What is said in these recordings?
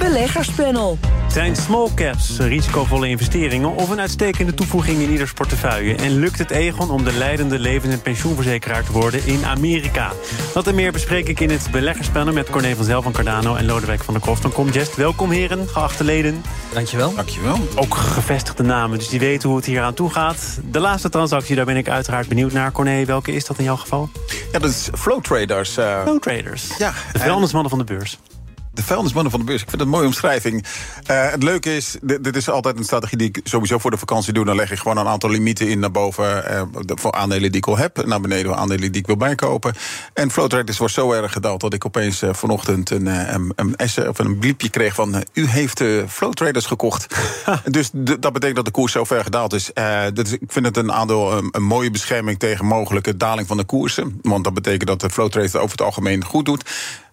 Beleggerspanel. Zijn small caps risicovolle investeringen of een uitstekende toevoeging in ieders portefeuille? En lukt het Egon om de leidende levens- en pensioenverzekeraar te worden in Amerika? Dat en meer bespreek ik in het beleggerspanel met Corné van Zel van Cardano en Lodewijk van der Kroft van Comgest. Welkom heren, geachte leden. Dankjewel. Dankjewel. Ook gevestigde namen, dus die weten hoe het hier aan toe gaat. De laatste transactie, daar ben ik uiteraard benieuwd naar. Corné, welke is dat in jouw geval? Ja, dat is Flow Traders. uh, Flow Traders. Ja, de vuilnismannen van de beurs. De vuilnismannen van de beurs. Ik vind dat een mooie omschrijving. Uh, het leuke is, dit, dit, is altijd een strategie die ik sowieso voor de vakantie doe. Dan leg ik gewoon een aantal limieten in naar boven uh, voor aandelen die ik al heb. Naar beneden voor aandelen die ik wil bijkopen. En Flow Traders was zo erg gedaald dat ik opeens uh, vanochtend een, een, een, een, of een bliepje kreeg van... u heeft Flow Traders gekocht. dus dat betekent dat de koers zo ver gedaald is. dus ik vind het een aandeel een, een, mooie bescherming tegen mogelijke daling van de koersen. Want dat betekent dat de Flow Traders over het algemeen goed doet.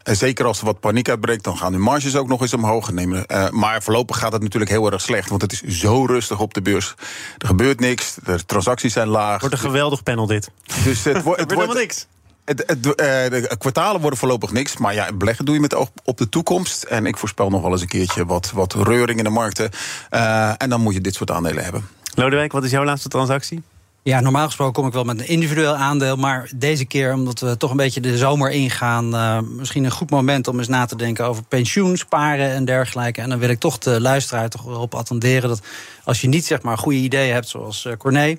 En zeker als er wat paniek uitbreekt, dan gaan de marges ook nog eens omhoog nemen. Uh, maar voorlopig gaat het natuurlijk heel erg slecht. Want het is zo rustig op de beurs. Er gebeurt niks, de transacties zijn laag. Wordt een geweldig panel dit. Dus het, wo het wordt niks. Het, het, uh, de kwartalen worden voorlopig niks. Maar ja, beleggen doe je met oog op de toekomst. En ik voorspel nog wel eens een keertje wat, wat reuring in de markten. Uh, en dan moet je dit soort aandelen hebben. Lodewijk, wat is jouw laatste transactie? Ja, normaal gesproken kom ik wel met een individueel aandeel. Maar deze keer, omdat we toch een beetje de zomer ingaan... Uh, misschien een goed moment om eens na te denken over pensioen, sparen en dergelijke. En dan wil ik toch de luisteraar toch erop attenderen... dat als je niet zeg maar goede ideeën hebt, zoals uh, Corné...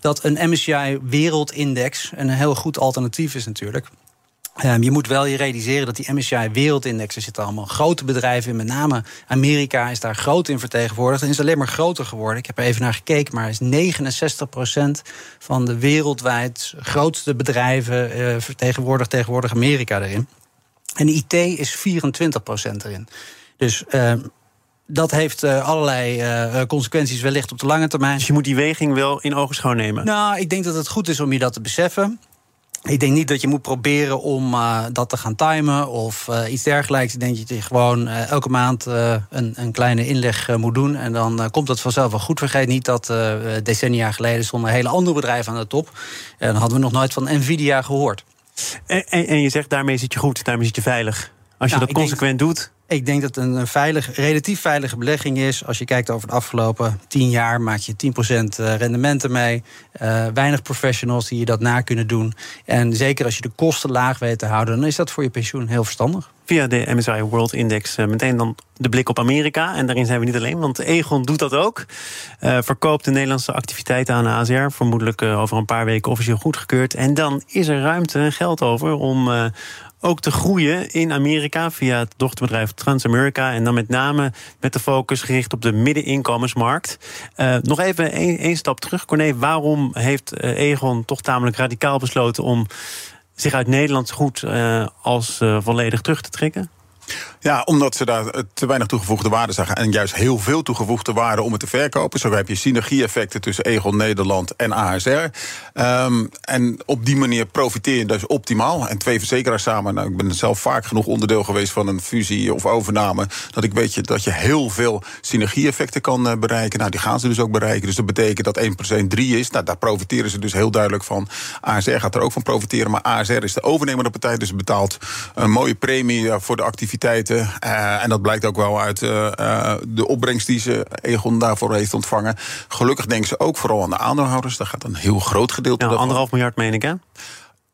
dat een MSCI Wereldindex een heel goed alternatief is natuurlijk... Um, je moet wel je realiseren dat die MSCI Wereldindex... er zitten allemaal grote bedrijven in. Met name Amerika is daar groot in vertegenwoordigd. En is alleen maar groter geworden. Ik heb er even naar gekeken, maar is 69% van de wereldwijd grootste bedrijven... Uh, vertegenwoordigt tegenwoordig Amerika erin. En IT is 24% erin. Dus... Uh, dat heeft uh, allerlei uh, consequenties wellicht op de lange termijn. Dus je moet die weging wel in ogenschouw nemen? Nou, ik denk dat het goed is om je dat te beseffen. Ik denk niet dat je moet proberen om uh, dat te gaan timen of uh, iets dergelijks. Ik denk dat je gewoon uh, elke maand een, een, kleine inleg moet doen. En dan komt het vanzelf wel goed. Vergeet niet dat decennia geleden stonden hele andere bedrijven aan de top. En dan hadden we nog nooit van Nvidia gehoord. En, en, en je zegt daarmee zit je goed, daarmee zit je veilig. Als je nou, dat consequent denk... doet. Ik denk dat het een veilig, relatief veilige belegging is. Als je kijkt over de afgelopen 10 jaar, maak je 10% rendementen mee. Uh, weinig professionals die je dat na kunnen doen. En zeker als je de kosten laag weet te houden, dan is dat voor je pensioen heel verstandig. Via de MSI World Index uh, meteen dan de blik op Amerika. En daarin zijn we niet alleen, want Egon doet dat ook. Uh, verkoopt de Nederlandse activiteiten aan de ASR. Vermoedelijk over een paar weken officieel goedgekeurd. En dan is er ruimte en geld over om ook te groeien in Amerika via het dochterbedrijf Transamerica. En dan met name met de focus gericht op de middeninkomensmarkt. Uh, nog even één stap terug, Corné. Waarom heeft Egon toch tamelijk radicaal besloten om zich uit Nederlands goed uh, als volledig terug te trekken? Ja, omdat ze daar te weinig toegevoegde waarde zagen. En juist heel veel toegevoegde waarde om het te verkopen. Zo heb je synergie-effecten tussen Egon Nederland en ASR. Um, en op die manier profiteer je dus optimaal. En twee verzekeraars samen. Nou, ik ben zelf vaak genoeg onderdeel geweest van een fusie of overname. Dat ik weet je, dat je heel veel synergie-effecten kan uh, bereiken. Nou, die gaan ze dus ook bereiken. Dus dat betekent dat 1 plus 1 3 is. Nou, daar profiteren ze dus heel duidelijk van. ASR gaat er ook van profiteren. Maar ASR is de overnemende partij. Dus betaalt een mooie premie voor de activiteiten. Uh, en dat blijkt ook wel uit uh, uh, de opbrengst die ze Egon daarvoor heeft ontvangen. Gelukkig denken ze ook vooral aan de aandeelhouders. Daar gaat een heel groot gedeelte ja, Anderhalf miljard, meen ik, hè?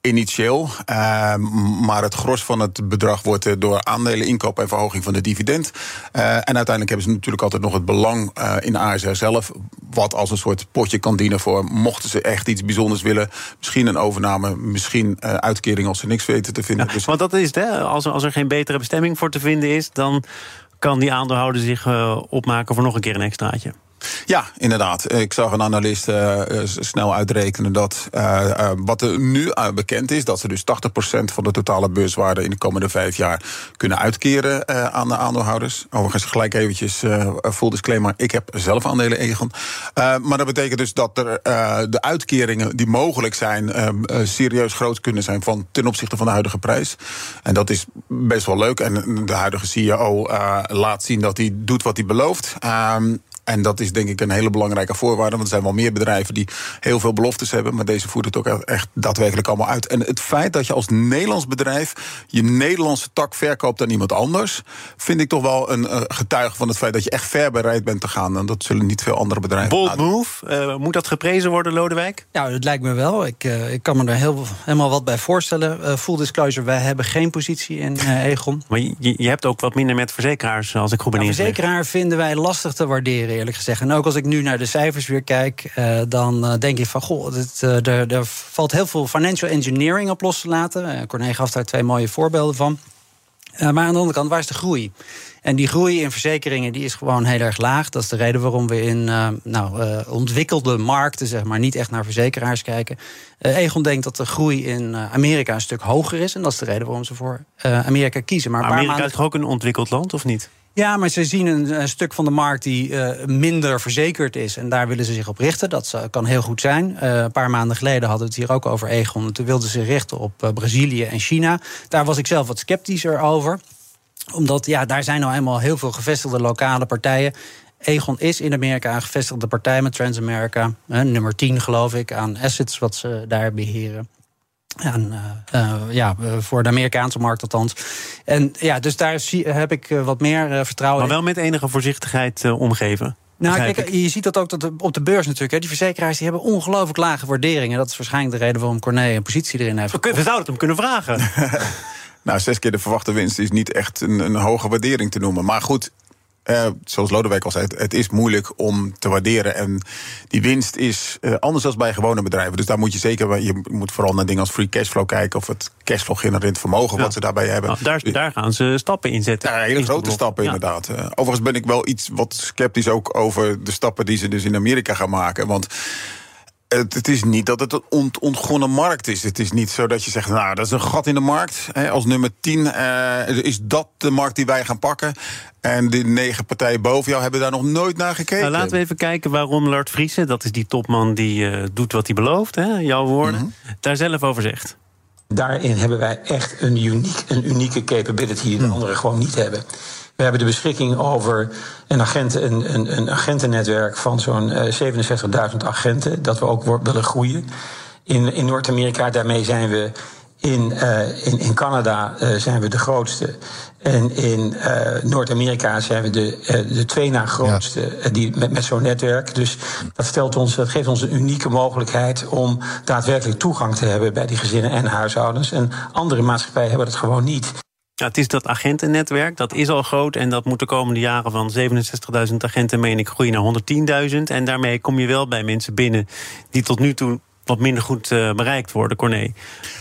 Initieel, uh, maar het gros van het bedrag wordt door aandelen inkoop en verhoging van de dividend. Uh, en uiteindelijk hebben ze natuurlijk altijd nog het belang uh, in ASR zelf, wat als een soort potje kan dienen voor mochten ze echt iets bijzonders willen. Misschien een overname, misschien uitkering als ze niks weten te vinden. Ja, dus... Want dat is het, hè? Als, er, als er geen betere bestemming voor te vinden is, dan kan die aandeelhouder zich opmaken voor nog een keer een extraatje. Ja, inderdaad. Ik zag een analist uh, snel uitrekenen dat uh, wat er nu bekend is, dat ze dus 80% van de totale beurswaarde in de komende vijf jaar kunnen uitkeren aan de aandeelhouders. Overigens gelijk eventjes full disclaimer, ik heb zelf aandelen Egon. maar dat betekent dus dat er de uitkeringen die mogelijk zijn serieus groot kunnen zijn van ten opzichte van de huidige prijs. En dat is best wel leuk. En de huidige CEO laat zien dat hij doet wat hij belooft. En dat is denk ik een hele belangrijke voorwaarde. Want er zijn wel meer bedrijven die heel veel beloftes hebben. Maar deze voert het ook echt daadwerkelijk allemaal uit. En het feit dat je als Nederlands bedrijf je Nederlandse tak verkoopt aan iemand anders. vind ik toch wel een getuige van het feit dat je echt ver bereid bent te gaan. En dat zullen niet veel andere bedrijven Bold move. Uh, moet dat geprezen worden, Lodewijk? Ja, het lijkt me wel. Ik, uh, ik kan me er heel, helemaal wat bij voorstellen. Uh, full disclosure, wij hebben geen positie in Egon. Maar je, je hebt ook wat minder met verzekeraars, als ik goed ben nou, Verzekeraar vinden wij lastig te waarderen eerlijk gezegd. En ook als ik nu naar de cijfers weer kijk, uh, dan uh, denk ik van goh, dit, er, er, valt heel veel financial engineering op los te laten. Corné gaf daar twee mooie voorbeelden van. maar aan de andere kant, waar is de groei? En die groei in verzekeringen die is gewoon heel erg laag. Dat is de reden waarom we in nou, ontwikkelde markten zeg maar, niet echt naar verzekeraars kijken. Egon denkt dat de groei in Amerika een stuk hoger is. En dat is de reden waarom ze voor Amerika kiezen. Maar Amerika maanden... is toch ook een ontwikkeld land, of niet? Ja, maar ze zien een, een, stuk van de markt die uh, minder verzekerd is. En daar willen ze zich op richten. Dat kan heel goed zijn. Een paar maanden geleden hadden we het hier ook over Egon. Toen wilden ze richten op Brazilië en China. Daar was ik zelf wat sceptischer over. Omdat ja, daar zijn nou eenmaal heel veel gevestigde lokale partijen. Egon is in Amerika een gevestigde partij met Transamerica. nummer 10 geloof ik aan assets wat ze daar beheren. En, uh, ja, voor de Amerikaanse markt althans. En ja, dus daar zie, heb ik wat meer vertrouwen Maar wel met enige voorzichtigheid omgeven. Nou, kijk, je ziet dat ook op de beurs natuurlijk. Hè. Die verzekeraars die hebben ongelooflijk lage waarderingen. Dat is waarschijnlijk de reden waarom Corné een positie erin heeft. We, we zouden het hem kunnen vragen. nou, zes keer de verwachte winst is niet echt een, een hoge waardering te noemen. Maar goed, uh, zoals Lodewijk al zei, het is moeilijk om te waarderen. En die winst is uh, anders dan bij gewone bedrijven. Dus daar moet je zeker, je moet vooral naar dingen als free cashflow kijken. Of het cashflow genererend vermogen wat ze daarbij hebben. Nou, daar, daar, gaan ze stappen in zetten. Ja, hele grote stappen inderdaad. Uh, overigens ben ik wel iets wat sceptisch ook over de stappen die ze dus in Amerika gaan maken. Want het, het, is niet dat het een ont, ontgonnen markt is. Het is niet zo dat je zegt, nou, dat is een gat in de markt. Hè, als nummer 10 uh, is dat de markt die wij gaan pakken. En de negen partijen boven jou hebben daar nog nooit naar gekeken. Nou, laten we even kijken waarom Lard Vriezen, dat is die topman die uh, doet wat hij belooft, hè, jouw woorden, mm -hmm. daar zelf over zegt. Daarin hebben wij echt een, uniek, een unieke capability die de mm. anderen gewoon niet hebben. We hebben de beschikking over een, agenten, een, een, een agentennetwerk van zo'n uh, 67.000 agenten, dat we ook willen groeien. In, in Noord-Amerika, daarmee zijn we in, uh, in, in Canada uh, zijn we de grootste. En in uh, Noord-Amerika zijn we de, de twee na grootste ja. die, met, met zo'n netwerk. Dus dat, stelt ons, dat geeft ons een unieke mogelijkheid om daadwerkelijk toegang te hebben bij die gezinnen en huishoudens. En andere maatschappijen hebben dat gewoon niet. Ja, het is dat agentennetwerk, dat is al groot. En dat moet de komende jaren van 67.000 agenten, meen ik, groeien naar 110.000. En daarmee kom je wel bij mensen binnen die tot nu toe wat minder goed uh, bereikt worden. Corné,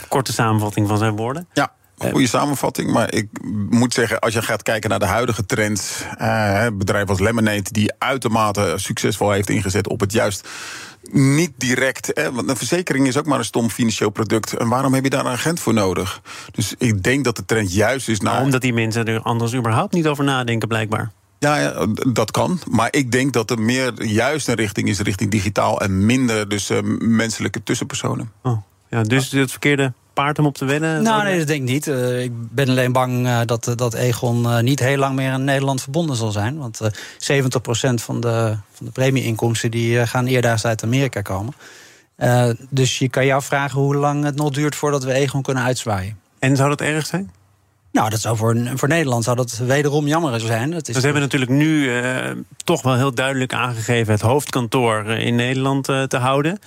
korte samenvatting van zijn woorden. Ja, Goede samenvatting, maar ik moet zeggen, als je gaat kijken naar de huidige trends, uh, bedrijf als Lemonade, die uitermate succesvol heeft ingezet op het juist niet direct. Hè, want een verzekering is ook maar een stom financieel product. En waarom heb je daar een agent voor nodig? Dus ik denk dat de trend juist is naar. Nou, omdat die mensen er anders überhaupt niet over nadenken, blijkbaar. Ja, ja, dat kan. Maar ik denk dat er meer juist een richting is richting digitaal en minder dus uh, menselijke tussenpersonen. Oh, ja, dus het verkeerde paard om op te winnen? Nou, nee, dat denk ik niet. Uh, ik ben alleen bang uh, dat, dat Egon niet heel lang meer aan Nederland verbonden zal zijn. Want 70% van de, van de premieinkomsten die gaan eerder uit Amerika komen. dus je kan jou vragen hoe lang het nog duurt voordat we Egon kunnen uitzwaaien. En zou dat erg zijn? Nou, dat zou voor, voor Nederland zou dat wederom jammer zijn. Dat is dus we hebben natuurlijk nu uh, toch wel heel duidelijk aangegeven... het hoofdkantoor in Nederland uh, te houden.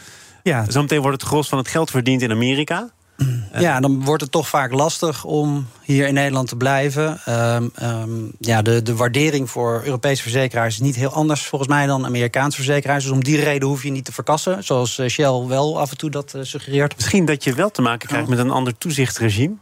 Ja. Zometeen wordt het gros van het geld verdiend in Amerika. Ja, dan wordt het toch vaak lastig om hier in Nederland te blijven. Um, um, ja, de, de waardering voor Europese verzekeraars is niet heel anders volgens mij dan Amerikaanse verzekeraars. Dus om die reden hoef je niet te verkassen, zoals eh, Shell wel af en toe dat uh, suggereert. Misschien dat je wel te maken krijgt met een ander toezichtsregime.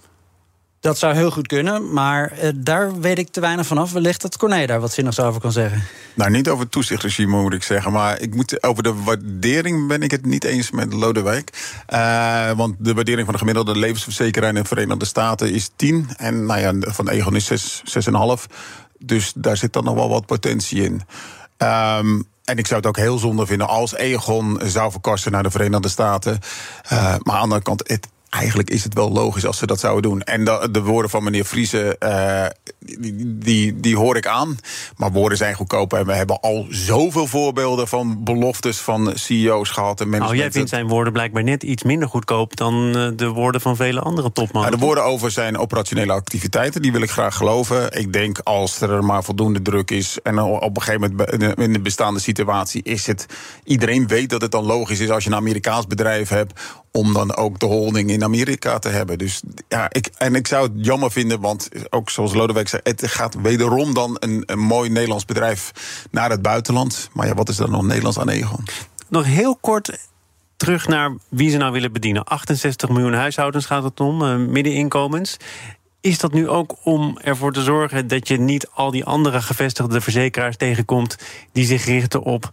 Dat zou heel goed kunnen, maar uh, daar weet ik te weinig vanaf. Wellicht dat Corné daar wat zinnigs over kan zeggen. Nou, niet over het toezichtregime moet ik zeggen. Maar ik moet, over de waardering ben ik het niet eens met Lodewijk. Uh, want de waardering van de gemiddelde levensverzekeraar in de Verenigde Staten is 10. En nou ja, van Egon is 6,5. Dus daar zit dan nog wel wat potentie in. Um, en ik zou het ook heel zonde vinden als Egon zou verkassen naar de Verenigde Staten. Uh, maar aan de andere kant, Eigenlijk is het wel logisch als ze dat zouden doen. En de, de woorden van meneer Friese, uh, die, die, die, hoor ik aan. Maar woorden zijn goedkoop. En we hebben al zoveel voorbeelden van beloftes van CEO's gehad. En mensen. Nou, jij vindt zijn woorden blijkbaar net iets minder goedkoop dan eh, de woorden van vele andere topmannen. de woorden over zijn operationele activiteiten, die wil ik graag geloven. Ik denk als er maar voldoende druk is. En op een gegeven moment in de bestaande situatie is het. Iedereen weet dat het dan logisch is als je een Amerikaans bedrijf hebt om dan ook de holding in Amerika te hebben. Dus ja, ik, en ik zou het jammer vinden, want ook zoals Lodewijk zei, het gaat wederom dan een, een mooi Nederlands bedrijf naar het buitenland. Maar ja, wat is dan nog Nederlands aan Egon? Nog heel kort terug naar wie ze nou willen bedienen. 68 miljoen huishoudens gaat het om, uh, middeninkomens. Is dat nu ook om ervoor te zorgen dat je niet al die andere gevestigde verzekeraars tegenkomt die zich richten op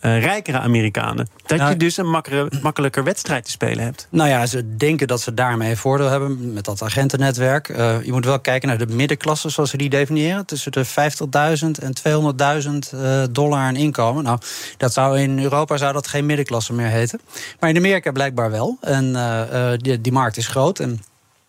uh, rijkere Amerikanen. Dat je dus een makkelijker wedstrijd te spelen hebt. Nou ja, ze denken dat ze daarmee voordeel hebben met dat agentennetwerk. Uh, je moet wel kijken naar de middenklasse, zoals ze die definiëren. Tussen de 50.000 en 200.000 uh, dollar aan inkomen. Nou, dat zou in Europa zou dat geen middenklasse meer heten. Maar in Amerika blijkbaar wel. En die, die markt is groot. En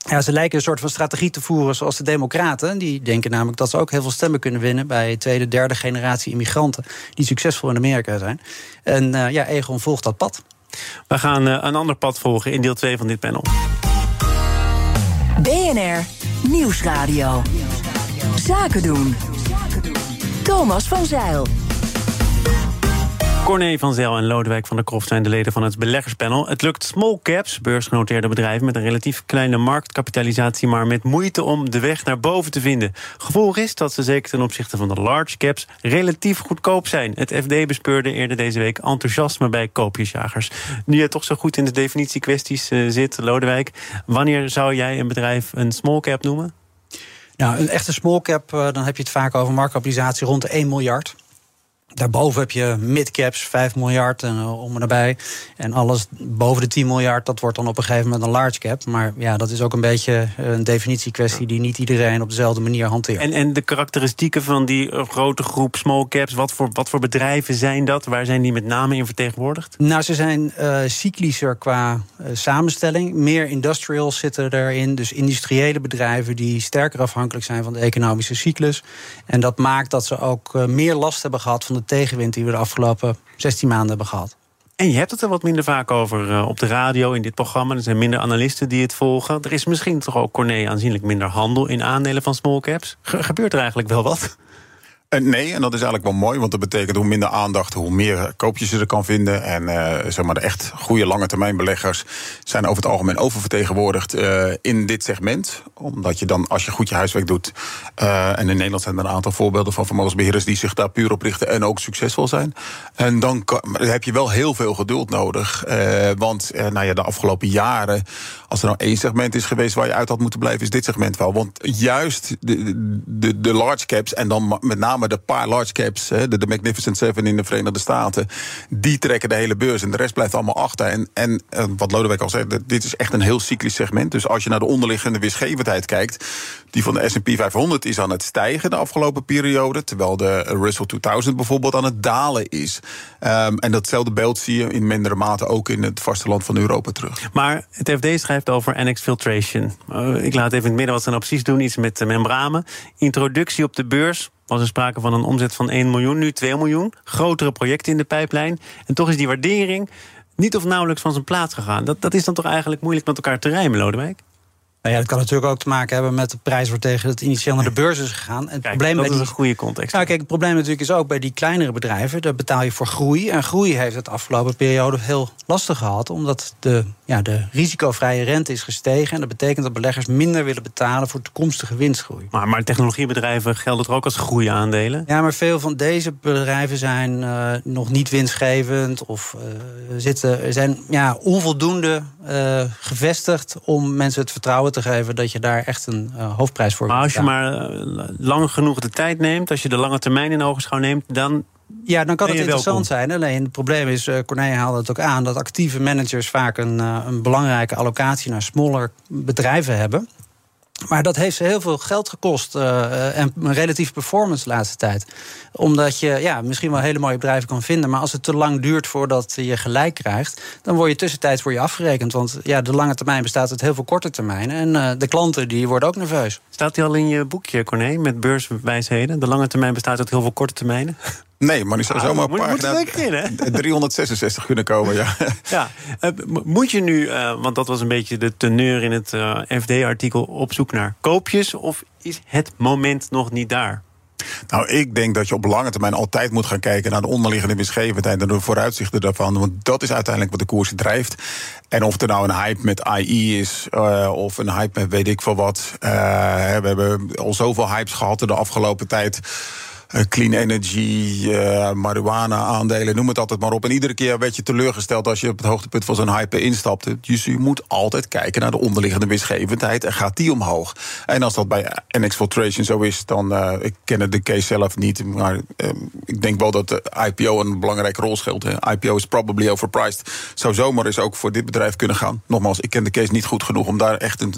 ja, ze lijken een soort van strategie te voeren zoals de Democraten. Die denken namelijk dat ze ook heel veel stemmen kunnen winnen bij tweede, derde generatie immigranten die succesvol in Amerika zijn. En uh, ja, Egon volgt dat pad. We gaan uh, een ander pad volgen in deel 2 van dit panel. BNR Nieuwsradio. Zaken doen. Thomas van Zeil. Corné van Zel en Lodewijk van der Kroft zijn de leden van het beleggerspanel. Het lukt small caps, beursgenoteerde bedrijven met een relatief kleine marktkapitalisatie, maar met moeite om de weg naar boven te vinden. Gevolg is dat ze zeker ten opzichte van de large caps relatief goedkoop zijn. Het FD bespeurde eerder deze week enthousiasme bij koopjesjagers. Nu je toch zo goed in de definitiekwesties uh, zit, Lodewijk, wanneer zou jij een bedrijf een small cap noemen? Nou, een echte small cap, uh, dan heb je het vaak over marktkapitalisatie rond de 1 miljard. Daarboven heb je midcaps, 5 miljard en uh, om en nabij. En alles boven de 10 miljard, dat wordt dan op een gegeven moment een large cap. Maar ja, dat is ook een beetje een definitiekwestie die niet iedereen op dezelfde manier hanteert. En, en de karakteristieken van die uh, grote groep small caps, wat voor, wat voor bedrijven zijn dat? Waar zijn die met name in vertegenwoordigd? Nou, ze zijn uh, cyclischer qua samenstelling. Meer industrials zitten erin. Dus industriële bedrijven die sterker afhankelijk zijn van de economische cyclus. En dat maakt dat ze ook meer last hebben gehad van de tegenwind die we de afgelopen 16 maanden hebben gehad. En je hebt het er wat minder vaak over uh, op de radio in dit programma. Er zijn minder analisten die het volgen. Er is misschien toch ook, Corné, aanzienlijk minder handel in aandelen van small caps. Ge gebeurt er eigenlijk wel wat? Uh, nee, en dat is eigenlijk wel mooi, want dat betekent hoe minder aandacht, hoe meer koopjes je er kan vinden. En uh, zeg maar, de echt goede lange termijn beleggers zijn over het algemeen oververtegenwoordigd in dit segment. Omdat je dan, als je goed je huiswerk doet. en in Nederland zijn er een aantal voorbeelden van vermogensbeheerders die zich daar puur op richten en ook succesvol zijn. En dan heb je wel heel veel geduld nodig. want nou ja, de afgelopen jaren, als er nou één segment is geweest waar je uit had moeten blijven, is dit segment wel. Want juist de, de, de large caps en dan met name name de paar large caps, de, de Magnificent Seven in de Verenigde Staten, die trekken de hele beurs en de rest blijft allemaal achter. En, en wat Lodewijk al zei, dit is echt een heel cyclisch segment. Dus als je naar de onderliggende weerschevendheid kijkt, die van de S&P 500 is aan het stijgen de afgelopen periode, terwijl de Russell 2000 bijvoorbeeld aan het dalen is. Um, en datzelfde beeld zie je in mindere mate ook in het vasteland van Europa terug. Maar het FD schrijft over NX Filtration. Uh, ik laat even in het midden wat ze nou precies doen, iets met membranen. Introductie op de beurs was er sprake van een omzet van 1 miljoen, nu 2 miljoen. Grotere projecten in de pijplijn. En toch is die waardering niet of nauwelijks van zijn plaats gegaan. Dat, dat is dan toch eigenlijk moeilijk met elkaar te rijmen, Lodewijk? Nou ja, dat kan natuurlijk ook te maken hebben met de prijs waartegen het initieel naar de beurs is gegaan. En het kijk, probleem dat is een goede context. Nou, kijk, het probleem natuurlijk is ook bij die kleinere bedrijven. Daar betaal je voor groei. En groei heeft het afgelopen periode heel lastig gehad. Omdat de, ja, de risicovrije rente is gestegen. En dat betekent dat beleggers minder willen betalen voor toekomstige winstgroei. Maar, maar technologiebedrijven gelden er ook als groeiaandelen? Ja, maar veel van deze bedrijven zijn uh, nog niet winstgevend. Of uh, zitten, zijn ja, onvoldoende uh, gevestigd om mensen het vertrouwen te geven dat je daar echt een uh, hoofdprijs voor Maar als je maar lang genoeg de tijd neemt, als je de lange termijn in ogenschouw neemt, dan ja, dan kan het interessant zijn. Alleen het probleem is, uh, Corneille haalde het ook aan... dat actieve managers vaak een, uh, een belangrijke allocatie naar smaller bedrijven hebben. Maar dat heeft ze heel veel geld gekost uh, en een relatieve performance de laatste tijd. Omdat je ja, misschien wel hele mooie bedrijven kan vinden, maar als het te lang duurt voordat je gelijk krijgt, dan word je tussentijds voor je afgerekend. Want ja, de lange termijn bestaat uit heel veel korte termijnen. En uh, de klanten die worden ook nerveus. Staat die al in je boekje, Corné, met beurswijsheden? De lange termijn bestaat uit heel veel korte termijnen? Nee, maar die zou ah, zomaar op pagina 366 kunnen komen, ja. ja. Uh, moet je nu, uh, want dat was een beetje de teneur in het uh, FD-artikel... op zoek naar koopjes, of is het moment nog niet daar? Nou, ik denk dat je op lange termijn altijd moet gaan kijken naar de onderliggende winstgevendheid en de vooruitzichten daarvan. Want dat is uiteindelijk wat de koers drijft. En of er nou een hype met AI is, uh, of een hype met weet ik veel wat. Uh, we hebben al zoveel hypes gehad de afgelopen tijd. Eh, clean energy, uh, marijuana aandelen, noem het altijd maar op. En iedere keer werd je teleurgesteld als je op het hoogtepunt van zo'n hype instapte. Dus je moet altijd kijken naar de onderliggende winstgevendheid en gaat die omhoog. En als dat bij NX zo is, dan uh, ik ken de case zelf niet, maar uh, ik denk wel dat de IPO een belangrijke rol speelt. IPO is probably overpriced. Zou zomaar eens ook voor dit bedrijf kunnen gaan. Nogmaals, ik ken de case niet goed genoeg om daar echt een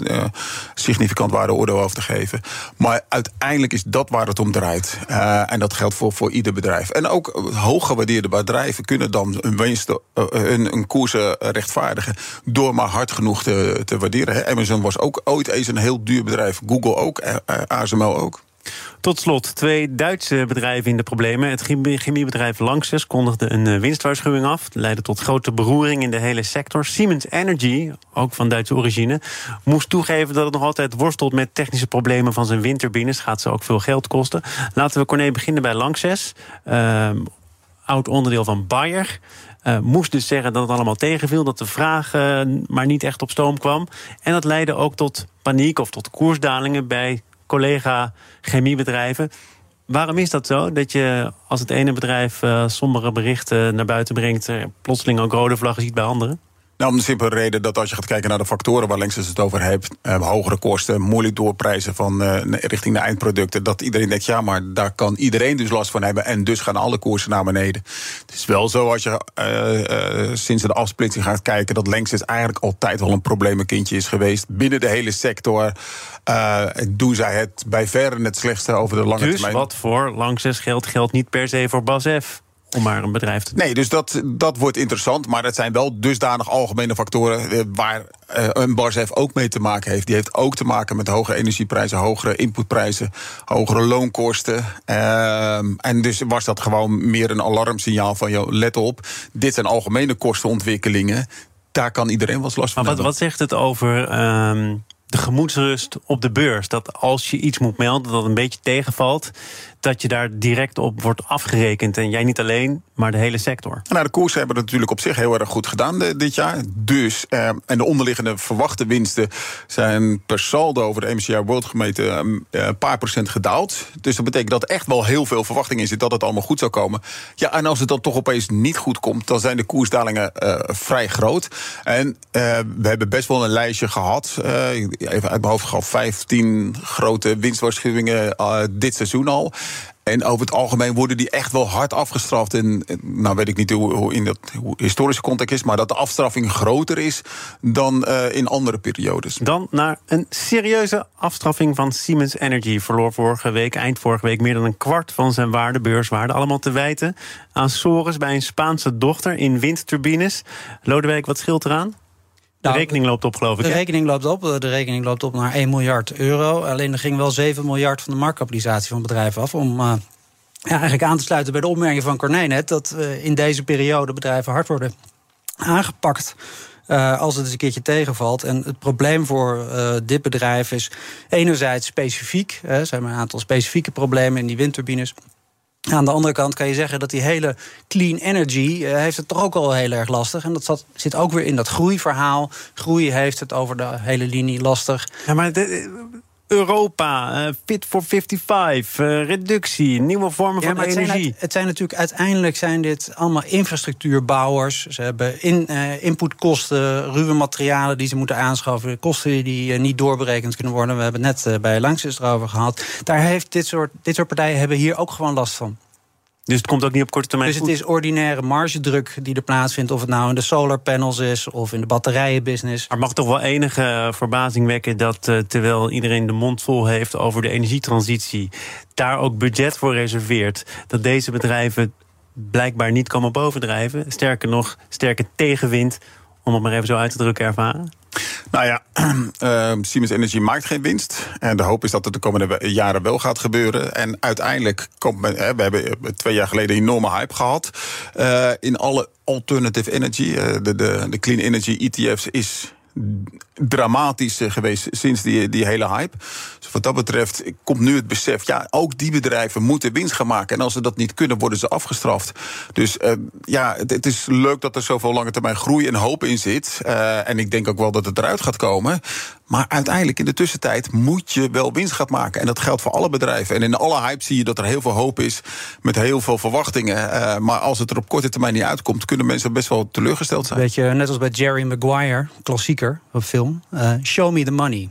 significant waardeoordeel over te geven. Maar uiteindelijk is dat waar het om draait. Uh, en dat geldt voor, voor ieder bedrijf. En ook hooggewaardeerde bedrijven kunnen dan een, winst, uh, een, een koers rechtvaardigen. door maar hard genoeg te, te waarderen. Amazon was ook ooit eens een heel duur bedrijf. Google ook, ASML ook. Tot slot, twee Duitse bedrijven in de problemen. Het chemiebedrijf Lanxess kondigde een eh, winstwaarschuwing af. Leidde tot grote beroering in de hele sector. Siemens Energy, ook van Duitse origine, moest toegeven dat het nog altijd worstelt met technische problemen van zijn windturbines. Gaat ze ook veel geld kosten. Laten we Corné beginnen bij Lanxess. Uh, oud onderdeel van Bayer. Uh, moest dus zeggen dat het allemaal tegenviel, dat de vraag uh, maar niet echt op stoom kwam. En dat leidde ook tot paniek of tot koersdalingen bij collega chemiebedrijven. Waarom is dat zo? Dat je als het ene bedrijf uh, sombere berichten naar buiten brengt, plotseling ook rode vlaggen ziet bij anderen? Nou, om de simpele reden dat als je gaat kijken naar de factoren waar Lanxess het over heeft, eh, hogere kosten, moeilijk doorprijzen van uh, richting de eindproducten, dat iedereen denkt, ja, maar daar kan iedereen dus last van hebben en dus gaan alle koersen naar beneden. Het is wel zo als je uh, uh, sinds de afsplitsing gaat kijken dat Lanxess eigenlijk altijd wel een probleemkindje is geweest binnen de hele sector. doen zij het bij verre het slechtste over de lange dus termijn. Dus wat voor Lanxess geldt, geldt niet per se voor BASF om maar een bedrijf te Nee, dus dat, dat wordt interessant. Maar het zijn wel dusdanig algemene factoren eh, waar uh, een Barsef ook mee te maken heeft. Die heeft ook te maken met hogere energieprijzen, hogere inputprijzen, hogere loonkosten. Uh, en dus was dat gewoon meer een alarmsignaal van, joh, let op, dit zijn algemene kostenontwikkelingen. Daar kan iedereen wel last van maar wat, wat zegt het over uh, de gemoedsrust op de beurs? Dat als je iets moet melden dat een beetje tegenvalt dat je daar direct op wordt afgerekend. En jij niet alleen, maar de hele sector. Nou, de koersen hebben het natuurlijk op zich heel erg goed gedaan dit jaar. Dus, eh, en de onderliggende verwachte winsten zijn per saldo over de MCI World gemeten eh, een paar procent gedaald. Dus dat betekent dat echt wel heel veel verwachting in zit dat het allemaal goed zou komen. Ja, en als het dan toch opeens niet goed komt, dan zijn de koersdalingen uh, vrij groot. En uh, we hebben best wel een lijstje gehad. Uh, even uit mijn hoofd gehad, 15 grote winstwaarschuwingen dit seizoen al. En over het algemeen worden die echt wel hard afgestraft. En nou weet ik niet hoe, in dat historische context is, maar dat de afstraffing groter is dan uh, in andere periodes. Dan naar een serieuze afstraffing van Siemens Energy. Verloor vorige week, eind vorige week, meer dan een kwart van zijn waarde, beurswaarde. Allemaal te wijten aan sores bij een Spaanse dochter in windturbines. Lodewijk, wat scheelt eraan? De nou, rekening loopt op, geloof ik. De rekening loopt op. De rekening loopt op naar 1 miljard euro. Alleen er ging wel 7 miljard van de marktkapitalisatie van het bedrijf af. Om uh, ja, eigenlijk aan te sluiten bij de opmerking van Corné net. Dat uh, in deze periode bedrijven hard worden aangepakt. Uh, als het eens een keertje tegenvalt. En het probleem voor dit bedrijf is enerzijds specifiek. Er zijn een aantal specifieke problemen in die windturbines. Aan de andere kant kan je zeggen dat die hele clean energy uh, heeft het toch ook al heel erg lastig. En dat zat, zit ook weer in dat groeiverhaal. Groei heeft het over de hele linie lastig. Ja, maar de, Europa, uh, Fit for 55, uh, reductie, nieuwe vormen van het energie. Zijn, het zijn natuurlijk uiteindelijk zijn dit allemaal infrastructuurbouwers. Ze hebben in, uh, inputkosten, ruwe materialen die ze moeten aanschaffen, kosten die niet doorberekend kunnen worden. We hebben het net bij Langsys erover gehad. Daar heeft dit soort, dit soort partijen hebben hier ook gewoon last van. Dus het komt ook niet op korte termijn. Dus het is ordinaire margedruk die er plaatsvindt. Of het nou in de solar panels is of in de batterijenbusiness. Maar mag toch wel enige verbazing wekken dat uh, terwijl iedereen de mond vol heeft over de energietransitie, daar ook budget voor reserveert. Dat deze bedrijven blijkbaar niet komen bovendrijven. Sterker nog, sterke tegenwind, om het maar even zo uit te drukken, ervaren. Nou ja, uh, Siemens Energy maakt geen winst. En de hoop is dat het de komende jaren wel gaat gebeuren. En uiteindelijk komt men. We hebben twee jaar geleden een enorme hype gehad. Uh, in alle alternative energy. Uh, de, de, de clean energy ETF's is dramatisch geweest sinds die, die hele hype. Dus wat dat betreft komt nu het besef... ja, ook die bedrijven moeten winst gaan maken. En als ze dat niet kunnen, worden ze afgestraft. Dus uh, ja, het, is leuk dat er zoveel lange termijn groei en hoop in zit. Uh, en ik denk ook wel dat het eruit gaat komen. Maar uiteindelijk in de tussentijd moet je wel winst gaan maken. En dat geldt voor alle bedrijven. En in alle hype zie je dat er heel veel hoop is... met heel veel verwachtingen. Uh, maar als het er op korte termijn niet uitkomt... kunnen mensen best wel teleurgesteld zijn. Weet je, net als bij Jerry Maguire, klassieker op film... show me the money.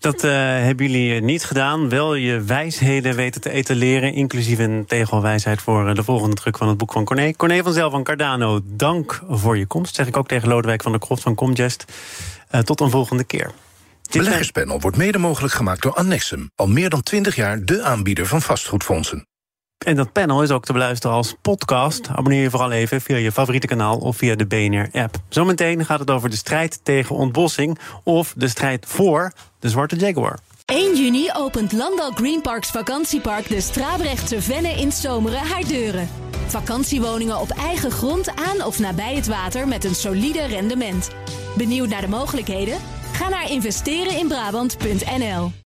Dat uh, hebben jullie niet gedaan. Wel je wijsheden weten te etaleren. Inclusief een tegelwijsheid voor de volgende druk van het boek van Corné. Corné van Zel van Cardano, dank voor je komst. Zeg ik ook tegen Lodewijk van der Kroft van Comgest. Uh, tot een volgende keer. Beleggerspanel wordt mede mogelijk gemaakt door Annexum. Al meer dan 20 jaar de aanbieder van vastgoedfondsen. En dat panel is ook te beluisteren als podcast. Abonneer je vooral even via je favoriete kanaal of via de BNR-app. Zometeen gaat het over de strijd tegen ontbossing... of de strijd voor de Zwarte Jaguar. 1 juni opent Landal Greenparks vakantiepark de Strabrechtse Venne in Zomeren haar deuren. Vakantiewoningen op eigen grond aan of nabij het water met een solide rendement. Benieuwd naar de mogelijkheden? Ga naar investereninbrabant.nl.